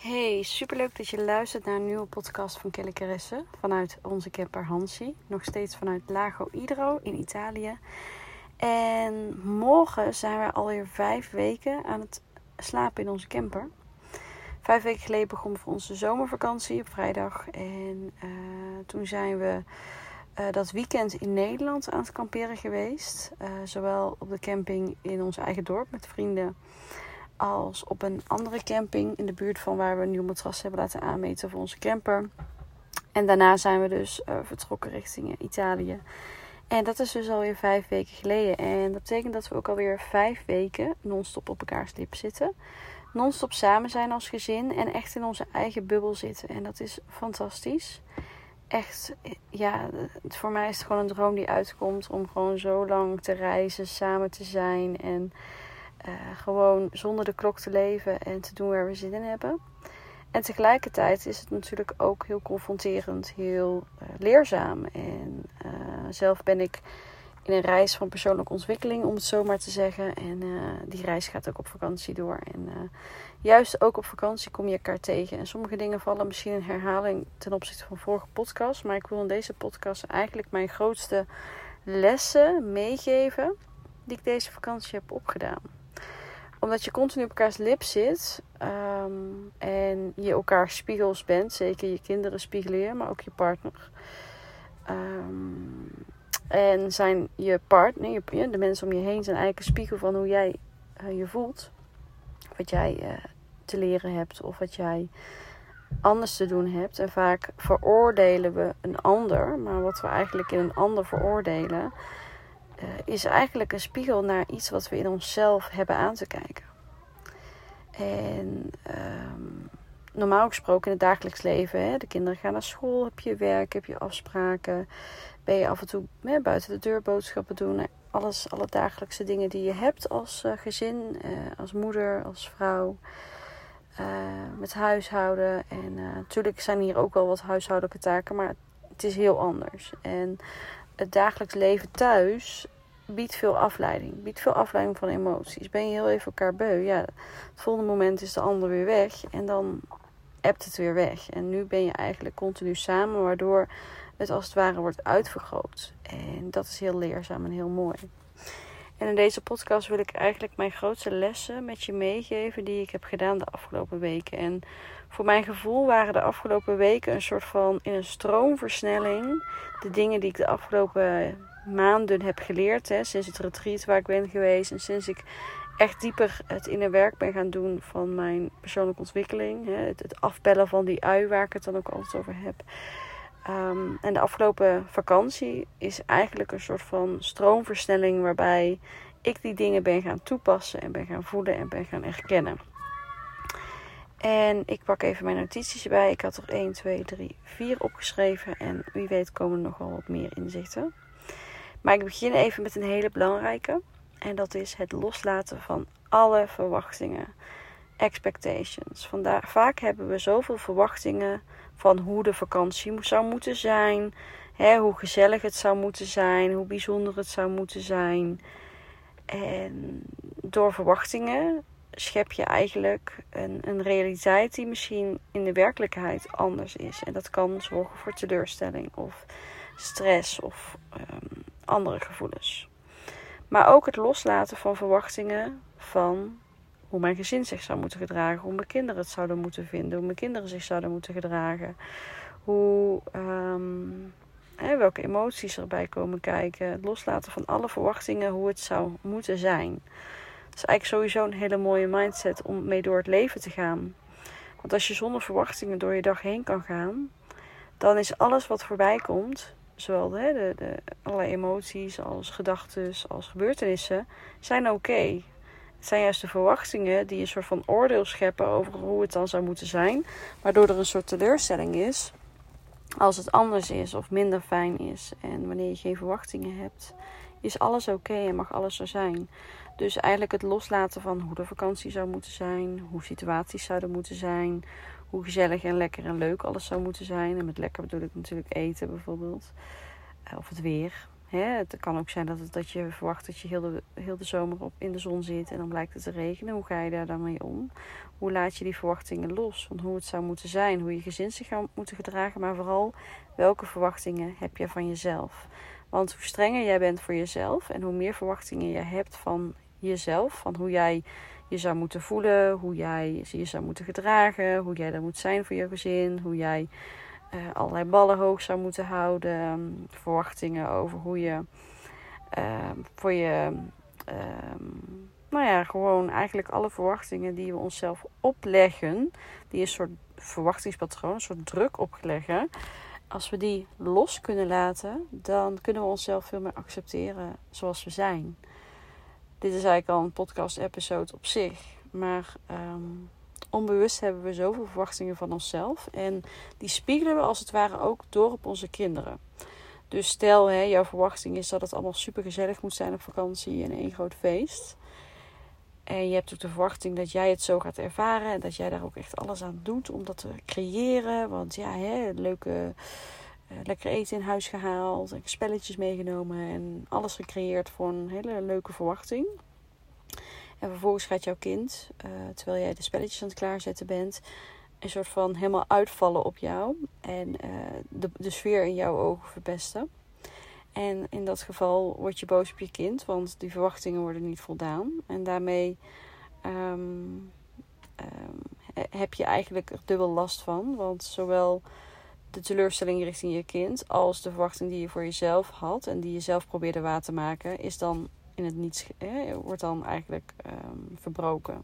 Hey, superleuk dat je luistert naar een nieuwe podcast van Kelly Caresse vanuit onze camper Hansi. Nog steeds vanuit Lago Idro in Italië. En morgen zijn we alweer vijf weken aan het slapen in onze camper. Vijf weken geleden begon voor onze zomervakantie op vrijdag. En uh, toen zijn we uh, dat weekend in Nederland aan het kamperen geweest. Uh, zowel op de camping in ons eigen dorp met vrienden als op een andere camping in de buurt van waar we een nieuw matras hebben laten aanmeten voor onze camper. En daarna zijn we dus uh, vertrokken richting Italië. En dat is dus alweer vijf weken geleden. En dat betekent dat we ook alweer vijf weken non-stop op elkaars lip zitten. Non-stop samen zijn als gezin en echt in onze eigen bubbel zitten. En dat is fantastisch. Echt, ja, voor mij is het gewoon een droom die uitkomt om gewoon zo lang te reizen, samen te zijn. En uh, gewoon zonder de klok te leven en te doen waar we zin in hebben. En tegelijkertijd is het natuurlijk ook heel confronterend, heel uh, leerzaam. En uh, zelf ben ik in een reis van persoonlijke ontwikkeling, om het zo maar te zeggen. En die reis gaat ook op vakantie door. En juist ook op vakantie kom je elkaar tegen. En sommige dingen vallen misschien in herhaling ten opzichte van vorige podcast. Maar ik wil in deze podcast eigenlijk mijn grootste lessen meegeven die ik deze vakantie heb opgedaan omdat je continu op elkaars lip zit um, en je elkaar spiegels bent, zeker je kinderen spiegelen je, maar ook je partner. Um, en zijn je partner, je, de mensen om je heen, zijn eigenlijk een spiegel van hoe jij uh, je voelt. Wat jij uh, te leren hebt of wat jij anders te doen hebt. En vaak veroordelen we een ander, maar wat we eigenlijk in een ander veroordelen, uh, is eigenlijk een spiegel naar iets wat we in onszelf hebben aan te kijken. En um, normaal gesproken in het dagelijks leven, hè, de kinderen gaan naar school, heb je werk, heb je afspraken, ben je af en toe hè, buiten de deur boodschappen doen. Alles, alle dagelijkse dingen die je hebt als uh, gezin, uh, als moeder, als vrouw. Met huishouden. En natuurlijk zijn hier ook wel wat huishoudelijke taken, maar het is heel anders. En het dagelijks leven thuis biedt veel afleiding. Biedt veel afleiding van emoties. Ben je heel even elkaar beu, ja, het volgende moment is de ander weer weg. En dan ebt het weer weg. En nu ben je eigenlijk continu samen, waardoor het als het ware wordt uitvergroot. En dat is heel leerzaam en heel mooi. En in deze podcast wil ik eigenlijk mijn grootste lessen met je meegeven die ik heb gedaan de afgelopen weken. En voor mijn gevoel waren de afgelopen weken een soort van in een stroomversnelling. De dingen die ik de afgelopen maanden heb geleerd. Hè, sinds het retreat waar ik ben geweest. En sinds ik echt dieper het in het werk ben gaan doen van mijn persoonlijke ontwikkeling. Hè, het, afbellen van die ui waar ik het dan ook altijd over heb. Um, en de afgelopen vakantie is eigenlijk een soort van stroomversnelling waarbij ik die dingen ben gaan toepassen en ben gaan voelen en ben gaan erkennen. En ik pak even mijn notities erbij. Ik had er 1, 2, 3, 4 opgeschreven. En wie weet komen er nog wel wat meer inzichten. Maar ik begin even met een hele belangrijke. En dat is het loslaten van alle verwachtingen. Expectations. Vandaar, vaak hebben we zoveel verwachtingen van hoe de vakantie zou moeten zijn. Hè, hoe gezellig het zou moeten zijn. Hoe bijzonder het zou moeten zijn. En door verwachtingen schep je eigenlijk een, een realiteit die misschien in de werkelijkheid anders is. En dat kan zorgen voor teleurstelling of stress of um, andere gevoelens. Maar ook het loslaten van verwachtingen van hoe mijn gezin zich zou moeten gedragen, hoe mijn kinderen het zouden moeten vinden, hoe mijn kinderen zich zouden moeten gedragen, hoe, hè, welke emoties erbij komen kijken, het loslaten van alle verwachtingen, hoe het zou moeten zijn. Dat is eigenlijk sowieso een hele mooie mindset om mee door het leven te gaan. Want als je zonder verwachtingen door je dag heen kan gaan, dan is alles wat voorbij komt zowel de, de, de allerlei emoties als gedachten als gebeurtenissen, zijn oké. Het zijn juist de verwachtingen die een soort van oordeel scheppen over hoe het dan zou moeten zijn. Waardoor er een soort teleurstelling is als het anders is of minder fijn is. En wanneer je geen verwachtingen hebt, is alles oké en mag alles zo zijn. Dus eigenlijk het loslaten van hoe de vakantie zou moeten zijn, hoe situaties zouden moeten zijn, hoe gezellig en lekker en leuk alles zou moeten zijn. En met lekker bedoel ik natuurlijk eten bijvoorbeeld. Eh, of het weer. Het kan ook zijn dat, dat je verwacht dat je heel de, heel de zomer op in de zon zit en dan blijkt het te regenen. Hoe ga je daar dan mee om? Hoe laat je die verwachtingen los? Van hoe het zou moeten zijn, hoe je gezin zich zou moeten gedragen, maar vooral welke verwachtingen heb je van jezelf? Want hoe strenger jij bent voor jezelf en hoe meer verwachtingen je hebt van jezelf, van hoe jij je zou moeten voelen, hoe jij je zou moeten gedragen, hoe jij er moet zijn voor je gezin, hoe jij uh, allerlei ballen hoog zou moeten houden, verwachtingen over hoe je uh, voor je, uh, nou ja, gewoon eigenlijk alle verwachtingen die we onszelf opleggen, die een soort verwachtingspatroon, een soort druk opleggen. Als we die los kunnen laten, dan kunnen we onszelf veel meer accepteren zoals we zijn. Dit is eigenlijk al een podcast-episode op zich. Maar um, onbewust hebben we zoveel verwachtingen van onszelf. En die spiegelen we als het ware ook door op onze kinderen. Dus stel, hè, jouw verwachting is dat het allemaal super gezellig moet zijn op vakantie en één groot feest. En je hebt ook de verwachting dat jij het zo gaat ervaren. En dat jij daar ook echt alles aan doet om dat te creëren. Want ja, hè, leuke, lekker eten in huis gehaald. Spelletjes meegenomen. En alles gecreëerd voor een hele leuke verwachting. En vervolgens gaat jouw kind, uh, terwijl jij de spelletjes aan het klaarzetten bent, een soort van helemaal uitvallen op jou. En uh, de, de sfeer in jouw ogen verpesten. En in dat geval word je boos op je kind, want die verwachtingen worden niet voldaan. En daarmee um, um, heb je eigenlijk er dubbel last van. Want zowel de teleurstelling richting je kind als de verwachting die je voor jezelf had en die je zelf probeerde waar te maken, is dan in het niets, wordt dan eigenlijk um, verbroken.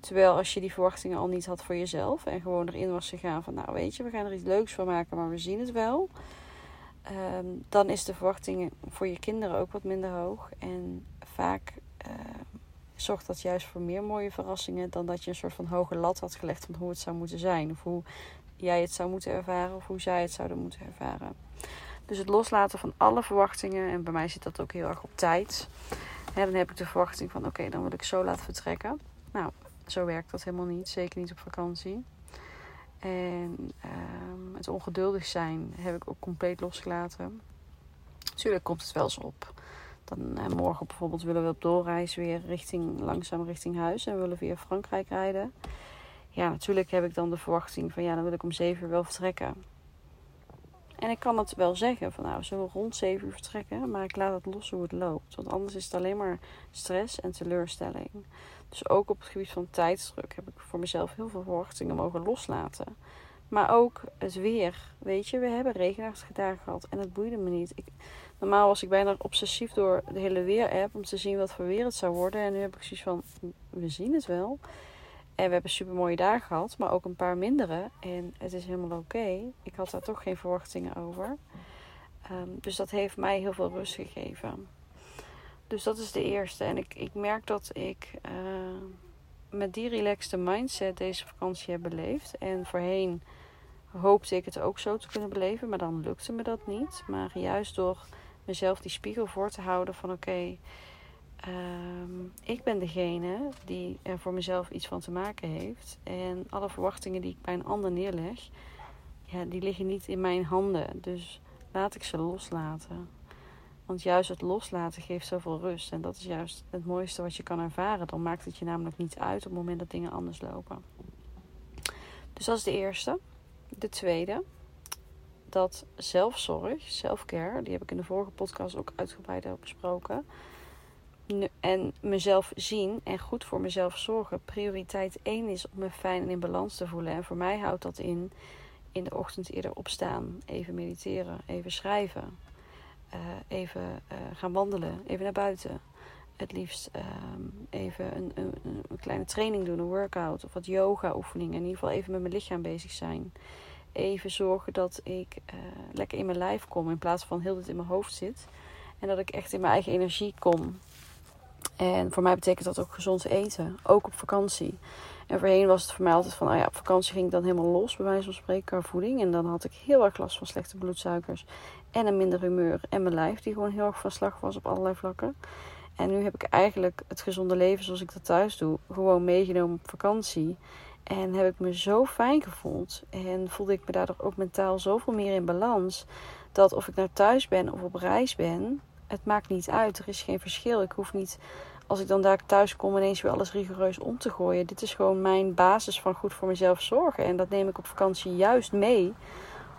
Terwijl als je die verwachtingen al niet had voor jezelf en gewoon erin was gegaan van, nou weet je, we gaan er iets leuks van maken, maar we zien het wel. Um, dan is de verwachting voor je kinderen ook wat minder hoog. En vaak uh, zorgt dat juist voor meer mooie verrassingen dan dat je een soort van hoge lat had gelegd van hoe het zou moeten zijn. Of hoe jij het zou moeten ervaren of hoe zij het zouden moeten ervaren. Dus het loslaten van alle verwachtingen. En bij mij zit dat ook heel erg op tijd. dan heb ik de verwachting van oké, dan wil ik zo laten vertrekken. Nou, zo werkt dat helemaal niet. Zeker niet op vakantie. En um, het ongeduldig zijn heb ik ook compleet losgelaten. Natuurlijk komt het wel eens op. Dan uh, morgen bijvoorbeeld willen we op doorreis weer richting, langzaam richting huis. En we willen via Frankrijk rijden. Ja, natuurlijk heb ik dan de verwachting van ja, dan wil ik om zeven uur wel vertrekken. En ik kan het wel zeggen van nou, zullen we rond 7 uur vertrekken, maar ik laat het los hoe het loopt. Want anders is het alleen maar stress en teleurstelling. Dus ook op het gebied van tijdsdruk heb ik voor mezelf heel veel verwachtingen mogen loslaten. Maar ook het weer. Weet je, we hebben regenachtige dagen gehad en het boeide me niet. Normaal was ik bijna obsessief door de hele weer-app om te zien wat voor weer het zou worden. En nu heb ik zoiets van, we zien het wel. En we hebben super mooie dagen gehad, maar ook een paar mindere. En het is helemaal oké. Ik had daar toch geen verwachtingen over. Um, dus dat heeft mij heel veel rust gegeven. Dus dat is de eerste. En ik, ik merk dat ik uh, met die relaxte mindset deze vakantie heb beleefd. En voorheen hoopte ik het ook zo te kunnen beleven, maar dan lukte me dat niet. Maar juist door mezelf die spiegel voor te houden van oké. Um, ik ben degene die er voor mezelf iets van te maken heeft. En alle verwachtingen die ik bij een ander neerleg, ja, die liggen niet in mijn handen. Dus laat ik ze loslaten. Want juist het loslaten geeft zoveel rust. En dat is juist het mooiste wat je kan ervaren. Dan maakt het je namelijk niet uit op het moment dat dingen anders lopen. Dus dat is de eerste. De tweede, dat zelfzorg, selfcare, die heb ik in de vorige podcast ook uitgebreid besproken en mezelf zien en goed voor mezelf zorgen prioriteit 1 is om me fijn en in balans te voelen. En voor mij houdt dat in in de ochtend eerder opstaan, even mediteren, even schrijven, uh, even uh, gaan wandelen, even naar buiten. Het liefst uh, even een, een, een, kleine training doen, een workout of wat yoga oefeningen. In ieder geval even met mijn lichaam bezig zijn. Even zorgen dat ik eh, lekker in mijn lijf kom in plaats van heel dit in mijn hoofd zit. En dat ik echt in mijn eigen energie kom. En voor mij betekent dat ook gezond eten. Ook op vakantie. En voorheen was het voor mij altijd van, nou ja, op vakantie ging ik dan helemaal los, bij wijze van spreken, qua voeding. En dan had ik heel erg last van slechte bloedsuikers. En een minder humeur. En mijn lijf, die gewoon heel erg van slag was op allerlei vlakken. En nu heb ik eigenlijk het gezonde leven zoals ik dat thuis doe, gewoon meegenomen op vakantie. En heb ik me zo fijn gevoeld. En voelde ik me daardoor ook mentaal zoveel meer in balans. dat of ik nou thuis ben of op reis ben, het maakt niet uit. Er is geen verschil. Ik hoef niet, als ik dan daar thuis kom, ineens weer alles rigoureus om te gooien. Dit is gewoon mijn basis van goed voor mezelf zorgen. En dat neem ik op vakantie juist mee,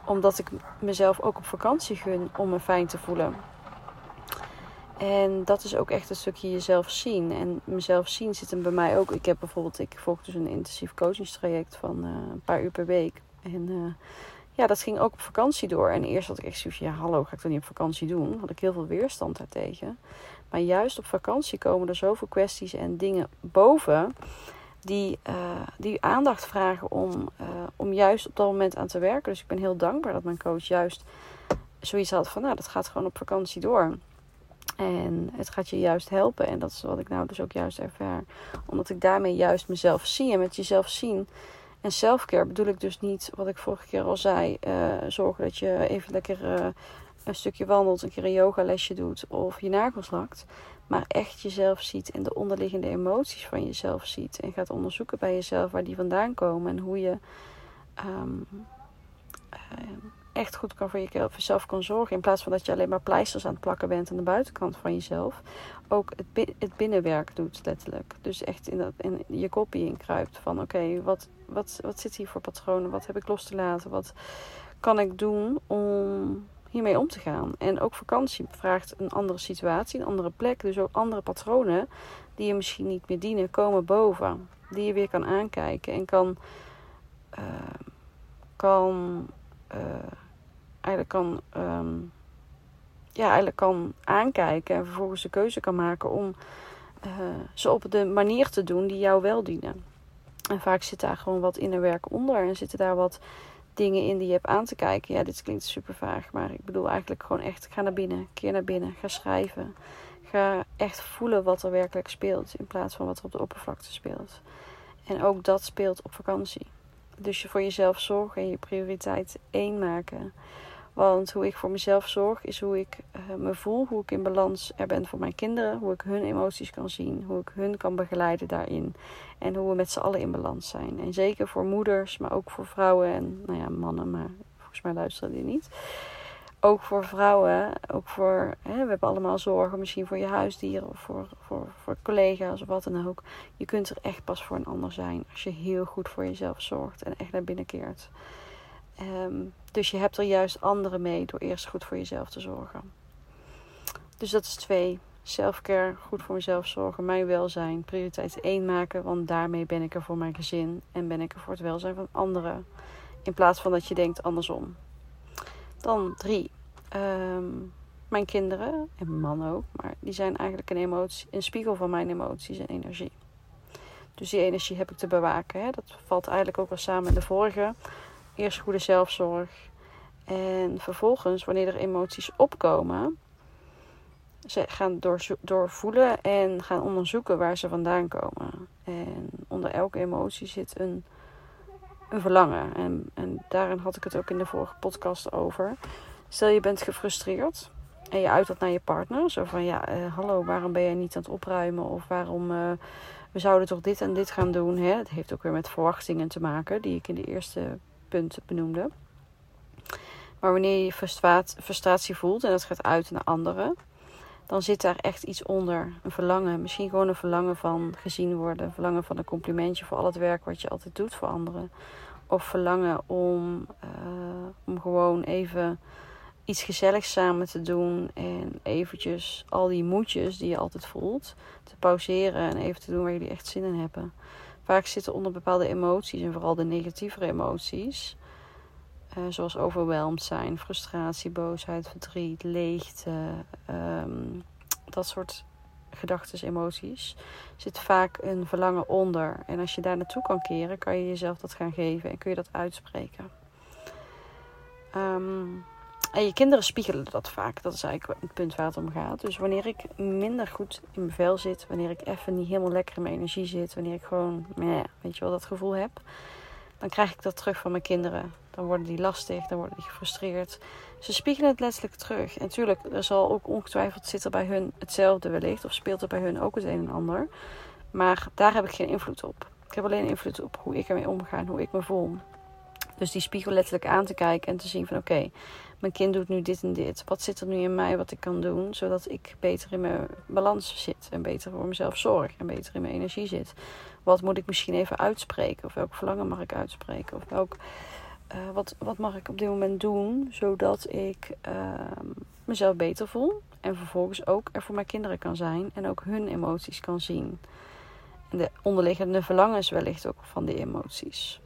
omdat ik mezelf ook op vakantie gun om me fijn te voelen. En dat is ook echt een stukje jezelf zien. En mezelf zien zit hem bij mij ook. Ik heb bijvoorbeeld, ik volg dus een intensief coachingstraject van uh, een paar uur per week. En uh, ja, dat ging ook op vakantie door. En eerst had ik zoiets ja hallo, ga ik dat niet op vakantie doen? Had ik heel veel weerstand daartegen. Maar juist op vakantie komen er zoveel kwesties en dingen boven die, uh, die aandacht vragen om, uh, om juist op dat moment aan te werken. Dus ik ben heel dankbaar dat mijn coach juist zoiets had van, nou, dat gaat gewoon op vakantie door. En het gaat je juist helpen. En dat is wat ik nou dus ook juist ervaar. Omdat ik daarmee juist mezelf zie. En met jezelf zien en selfcare bedoel ik dus niet wat ik vorige keer al zei. Uh, zorgen dat je even lekker uh, een stukje wandelt, een keer een yogalesje doet of je nagels lakt. Maar echt jezelf ziet en de onderliggende emoties van jezelf ziet. En gaat onderzoeken bij jezelf waar die vandaan komen. En hoe je um, echt goed kan voor jezelf kan zorgen. In plaats van dat je alleen maar pleisters aan het plakken bent aan de buitenkant van jezelf. Ook het, het binnenwerk doet letterlijk. Dus echt in, dat, in je kopie inkruipt. Van oké, wat, wat, wat zit hier voor patronen? Wat heb ik los te laten? Wat kan ik doen om hiermee om te gaan? En ook vakantie vraagt een andere situatie, een andere plek. Dus ook andere patronen die je misschien niet meer dienen, komen boven. Die je weer kan aankijken en kan... Kan uh, eigenlijk kan, um, ja, eigenlijk kan aankijken en vervolgens de keuze kan maken om uh, ze op de manier te doen die jou wel dienen. En vaak zit daar gewoon wat innerwerk onder en zitten daar wat dingen in die je hebt aan te kijken. Ja, dit klinkt super vaag, maar ik bedoel eigenlijk gewoon echt: ga naar binnen, keer naar binnen, ga schrijven. Ga echt voelen wat er werkelijk speelt in plaats van wat er op de oppervlakte speelt. En ook dat speelt op vakantie. Dus je voor jezelf zorgen en je prioriteit één maken. Want hoe ik voor mezelf zorg is hoe ik uh, me voel, hoe ik in balans er ben voor mijn kinderen, hoe ik hun emoties kan zien, hoe ik hun kan begeleiden daarin en hoe we met z'n allen in balans zijn. En zeker voor moeders, maar ook voor vrouwen en nou ja, mannen, maar volgens mij luisteren die niet ook voor vrouwen, ook voor, hè, we hebben allemaal zorgen, misschien voor je huisdieren of voor, voor, voor collega's of wat dan ook. Je kunt er echt pas voor een ander zijn als je heel goed voor jezelf zorgt en echt naar binnen keert. Um, dus je hebt er juist anderen mee door eerst goed voor jezelf te zorgen. Dus dat is twee. Selfcare, goed voor mezelf zorgen, mijn welzijn, prioriteit één maken, want daarmee ben ik er voor mijn gezin en ben ik er voor het welzijn van anderen. In plaats van dat je denkt andersom. Dan drie. Um, mijn kinderen en mijn man ook, maar die zijn eigenlijk een, emotie, een spiegel van mijn emoties en energie. Dus die energie heb ik te bewaken. Hè. Dat valt eigenlijk ook wel samen in de vorige. Eerst goede zelfzorg. En vervolgens, wanneer er emoties opkomen, ze gaan door, doorvoelen en gaan onderzoeken waar ze vandaan komen. En onder elke emotie zit een een verlangen. En, en daarin had ik het ook in de vorige podcast over. Stel je bent gefrustreerd en je uit dat naar je partner. Zo van ja, uh, hallo, waarom ben jij niet aan het opruimen? Of waarom uh, we zouden toch dit en dit gaan doen? Hè? Het heeft ook weer met verwachtingen te maken, die ik in de eerste benoemde. Maar wanneer je frustratie voelt en dat gaat uit naar anderen, dan zit daar echt iets onder. Een verlangen. Misschien gewoon een verlangen van gezien worden. Een verlangen van een complimentje voor al het werk wat je altijd doet voor anderen. Of verlangen om, uh, om gewoon even iets gezelligs samen te doen. En eventjes al die moedjes die je altijd voelt te pauzeren. En even te doen waar jullie echt zin in hebben. Vaak zitten onder bepaalde emoties en vooral de negatievere emoties. Uh, zoals overweldigd zijn, frustratie, boosheid, verdriet, leegte. Um, dat soort gedachten, emoties, zit vaak een verlangen onder. En als je daar naartoe kan keren, kan je jezelf dat gaan geven en kun je dat uitspreken. Um, en je kinderen spiegelen dat vaak. Dat is eigenlijk het punt waar het om gaat. Dus wanneer ik minder goed in mijn vel zit, wanneer ik even niet helemaal lekker in mijn energie zit, wanneer ik gewoon, meh, weet je wel, dat gevoel heb, dan krijg ik dat terug van mijn kinderen. Dan worden die lastig, dan worden die gefrustreerd. Ze spiegelen het letterlijk terug. En natuurlijk, er zal ook ongetwijfeld zitten bij hun hetzelfde wellicht. Of speelt er bij hun ook het een en ander. Maar daar heb ik geen invloed op. Ik heb alleen invloed op hoe ik ermee omga en hoe ik me voel. Dus die spiegel letterlijk aan te kijken en te zien van oké, mijn kind doet nu dit en dit. Wat zit er nu in mij wat ik kan doen, zodat ik beter in mijn balans zit en beter voor mezelf zorg en beter in mijn energie zit. Wat moet ik misschien even uitspreken of welk verlangen mag ik uitspreken of welk, uh, wat, wat mag ik op dit moment doen, zodat ik uh, mezelf beter voel en vervolgens ook er voor mijn kinderen kan zijn en ook hun emoties kan zien. En de onderliggende verlangens wellicht ook van die emoties.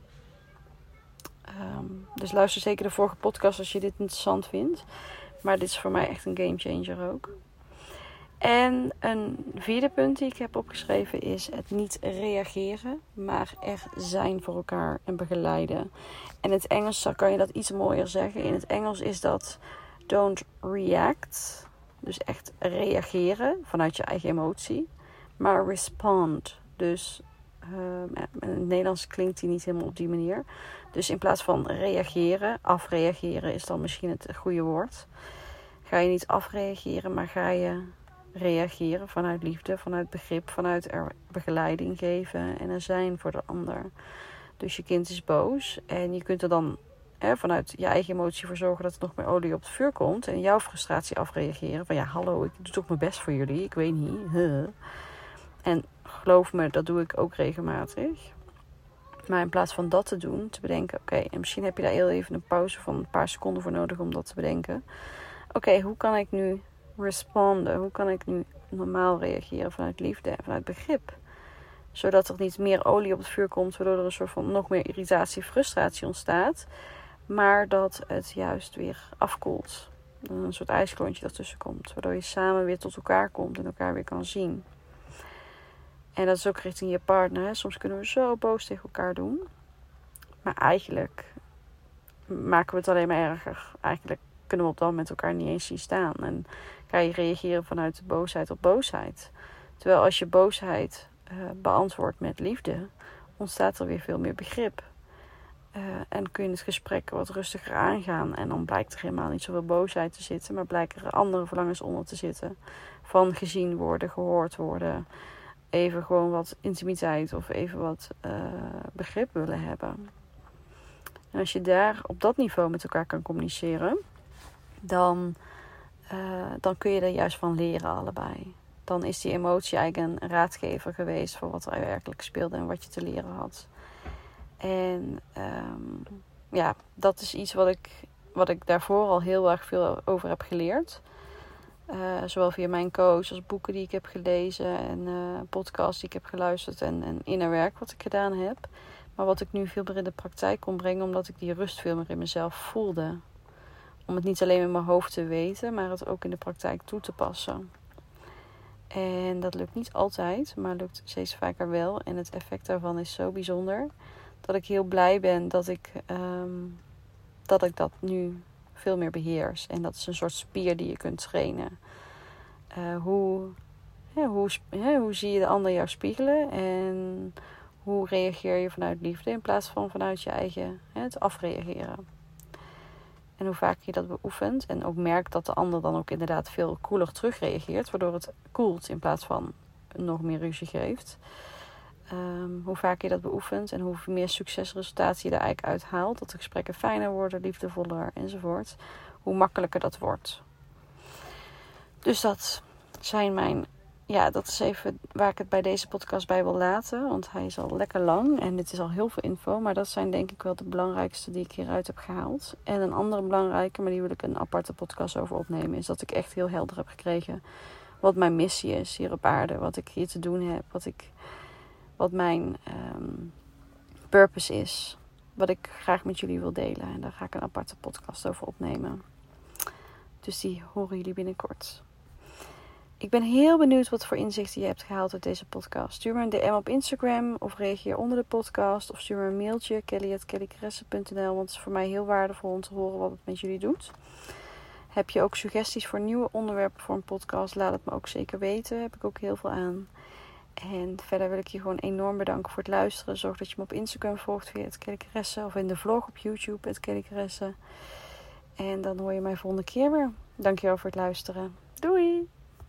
Um, dus luister zeker de vorige podcast als je dit interessant vindt. Maar dit is voor mij echt een game changer ook. En een vierde punt die ik heb opgeschreven is het niet reageren, maar er zijn voor elkaar en begeleiden. En in het Engels kan je dat iets mooier zeggen. In het Engels is dat don't react, dus echt reageren vanuit je eigen emotie, maar respond. Dus uh, in het Nederlands klinkt die niet helemaal op die manier. Dus in plaats van reageren, afreageren is dan misschien het goede woord. Ga je niet afreageren, maar ga je reageren vanuit liefde, vanuit begrip, vanuit er begeleiding geven en er zijn voor de ander. Dus je kind is boos en je kunt er dan hè, vanuit je eigen emotie voor zorgen dat er nog meer olie op het vuur komt en jouw frustratie afreageren. Van ja, hallo, ik doe toch mijn best voor jullie, ik weet niet. En geloof me, dat doe ik ook regelmatig. Maar in plaats van dat te doen, te bedenken: oké, en misschien heb je daar heel even een pauze van een paar seconden voor nodig om dat te bedenken. Oké, hoe kan ik nu responden? Hoe kan ik nu normaal reageren vanuit liefde en vanuit begrip? Zodat er niet meer olie op het vuur komt, waardoor er een soort van nog meer irritatie, frustratie ontstaat. Maar dat het juist weer afkoelt. Een soort ijsklontje ertussen komt. Waardoor je samen weer tot elkaar komt en elkaar weer kan zien. En dat is ook richting je partner. Soms kunnen we zo boos tegen elkaar doen. Maar eigenlijk maken we het alleen maar erger. Eigenlijk kunnen we op dat moment elkaar niet eens zien staan. En ga je reageren vanuit boosheid op boosheid. Terwijl als je boosheid uh, beantwoordt met liefde, ontstaat er weer veel meer begrip. Uh, en kun je het gesprek wat rustiger aangaan. En dan blijkt er helemaal niet zoveel boosheid te zitten, maar blijken er andere verlangens onder te zitten. Van gezien worden, gehoord worden, even gewoon wat intimiteit of even wat uh, begrip willen hebben. En als je daar op dat niveau met elkaar kan communiceren, dan, uh, dan kun je er juist van leren allebei. Dan is die emotie eigenlijk een raadgever geweest voor wat er werkelijk speelde en wat je te leren had. En um, ja, dat is iets wat ik, wat ik daarvoor al heel erg veel over heb geleerd. Uh, zowel via mijn coach als boeken die ik heb gelezen en uh, podcasts die ik heb geluisterd en, en inner werk wat ik gedaan heb. Maar wat ik nu veel meer in de praktijk kon brengen, omdat ik die rust veel meer in mezelf voelde. Om het niet alleen in mijn hoofd te weten, maar het ook in de praktijk toe te passen. En dat lukt niet altijd, maar lukt steeds vaker wel. En het effect daarvan is zo bijzonder dat ik heel blij ben dat ik, um, dat, ik dat nu veel meer beheers. En dat is een soort spier die je kunt trainen. Uh, hoe, hoe, hoe zie je de ander jou spiegelen en hoe reageer je vanuit liefde in plaats van vanuit je eigen het afreageren. En hoe vaak je dat beoefent en ook merkt dat de ander dan ook inderdaad veel koeler terugreageert, waardoor het koelt in plaats van nog meer ruzie geeft. Um, hoe vaak je dat beoefent en hoe meer succesresultaten je er eigenlijk uit haalt. Dat de gesprekken fijner worden, liefdevoller enzovoort. Hoe makkelijker dat wordt. Dus dat zijn mijn. Ja, dat is even waar ik het bij deze podcast bij wil laten. Want hij is al lekker lang en dit is al heel veel info. Maar dat zijn denk ik wel de belangrijkste die ik hieruit heb gehaald. En een andere belangrijke, maar die wil ik een aparte podcast over opnemen. Is dat ik echt heel helder heb gekregen wat mijn missie is hier op aarde. Wat ik hier te doen heb. Wat ik wat mijn um, purpose is. Wat ik graag met jullie wil delen. En daar ga ik een aparte podcast over opnemen. Dus die horen jullie binnenkort. Ik ben heel benieuwd wat voor inzichten je hebt gehaald uit deze podcast. Stuur me een DM op Instagram of reageer onder de podcast. Of stuur me een mailtje, kelly.kellykresse.nl. Want het is voor mij heel waardevol om te horen wat het met jullie doet. Heb je ook suggesties voor nieuwe onderwerpen voor een podcast? Laat het me ook zeker weten. Heb ik ook heel veel aan. En verder wil ik je gewoon enorm bedanken voor het luisteren. Zorg dat je me op Instagram volgt via het Kellykeresse. Of in de vlog op YouTube, het Kellykeresse. En dan hoor je mij volgende keer weer. Dankjewel voor het luisteren. Doei!